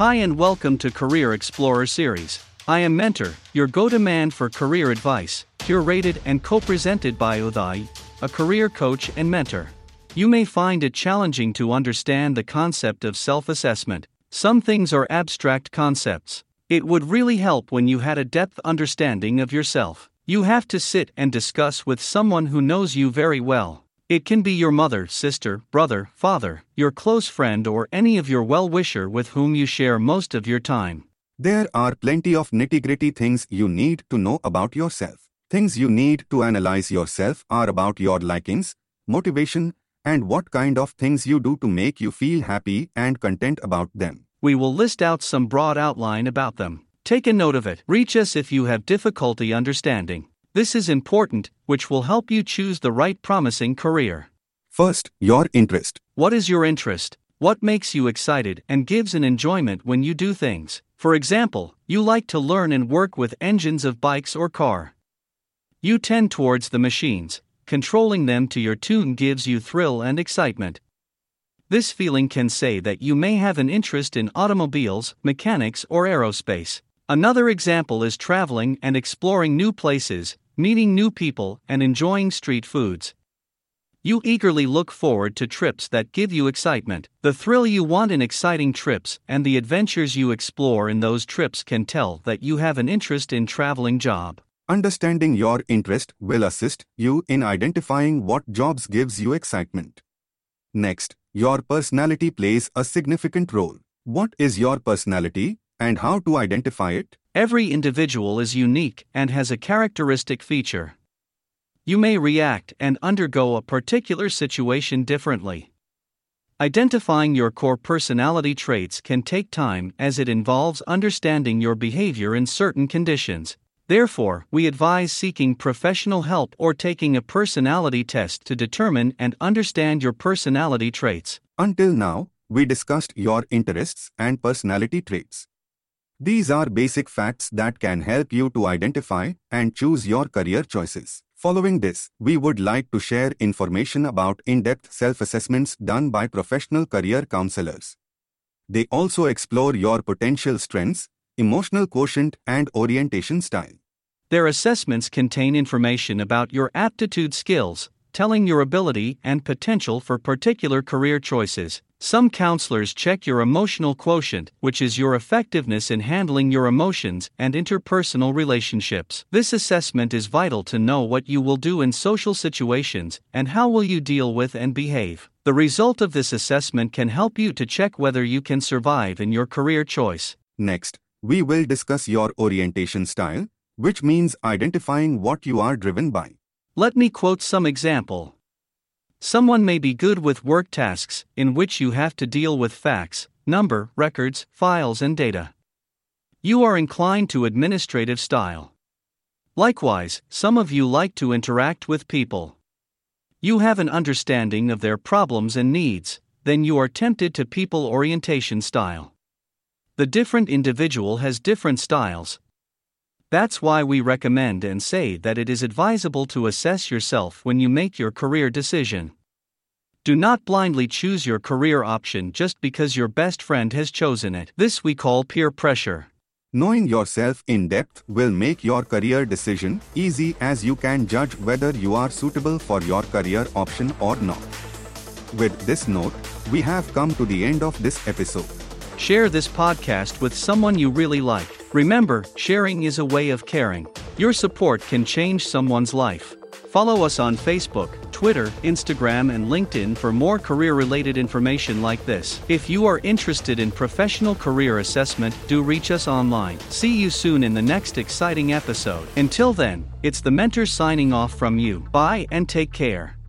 Hi and welcome to Career Explorer series. I am Mentor, your go to man for career advice, curated and co presented by Uday, a career coach and mentor. You may find it challenging to understand the concept of self assessment. Some things are abstract concepts. It would really help when you had a depth understanding of yourself. You have to sit and discuss with someone who knows you very well. It can be your mother, sister, brother, father, your close friend, or any of your well wisher with whom you share most of your time. There are plenty of nitty gritty things you need to know about yourself. Things you need to analyze yourself are about your likings, motivation, and what kind of things you do to make you feel happy and content about them. We will list out some broad outline about them. Take a note of it. Reach us if you have difficulty understanding. This is important, which will help you choose the right promising career. First, your interest. What is your interest? What makes you excited and gives an enjoyment when you do things? For example, you like to learn and work with engines of bikes or car. You tend towards the machines, controlling them to your tune gives you thrill and excitement. This feeling can say that you may have an interest in automobiles, mechanics, or aerospace. Another example is traveling and exploring new places, meeting new people, and enjoying street foods. You eagerly look forward to trips that give you excitement. The thrill you want in exciting trips and the adventures you explore in those trips can tell that you have an interest in traveling job. Understanding your interest will assist you in identifying what jobs gives you excitement. Next, your personality plays a significant role. What is your personality? And how to identify it? Every individual is unique and has a characteristic feature. You may react and undergo a particular situation differently. Identifying your core personality traits can take time as it involves understanding your behavior in certain conditions. Therefore, we advise seeking professional help or taking a personality test to determine and understand your personality traits. Until now, we discussed your interests and personality traits. These are basic facts that can help you to identify and choose your career choices. Following this, we would like to share information about in-depth self-assessments done by professional career counselors. They also explore your potential strengths, emotional quotient, and orientation style. Their assessments contain information about your aptitude skills, telling your ability and potential for particular career choices, some counselors check your emotional quotient, which is your effectiveness in handling your emotions and interpersonal relationships. This assessment is vital to know what you will do in social situations and how will you deal with and behave. The result of this assessment can help you to check whether you can survive in your career choice. Next, we will discuss your orientation style, which means identifying what you are driven by. Let me quote some example. Someone may be good with work tasks, in which you have to deal with facts, number, records, files, and data. You are inclined to administrative style. Likewise, some of you like to interact with people. You have an understanding of their problems and needs, then you are tempted to people orientation style. The different individual has different styles, that's why we recommend and say that it is advisable to assess yourself when you make your career decision. Do not blindly choose your career option just because your best friend has chosen it. This we call peer pressure. Knowing yourself in depth will make your career decision easy as you can judge whether you are suitable for your career option or not. With this note, we have come to the end of this episode. Share this podcast with someone you really like. Remember, sharing is a way of caring. Your support can change someone's life. Follow us on Facebook, Twitter, Instagram, and LinkedIn for more career related information like this. If you are interested in professional career assessment, do reach us online. See you soon in the next exciting episode. Until then, it's the mentor signing off from you. Bye and take care.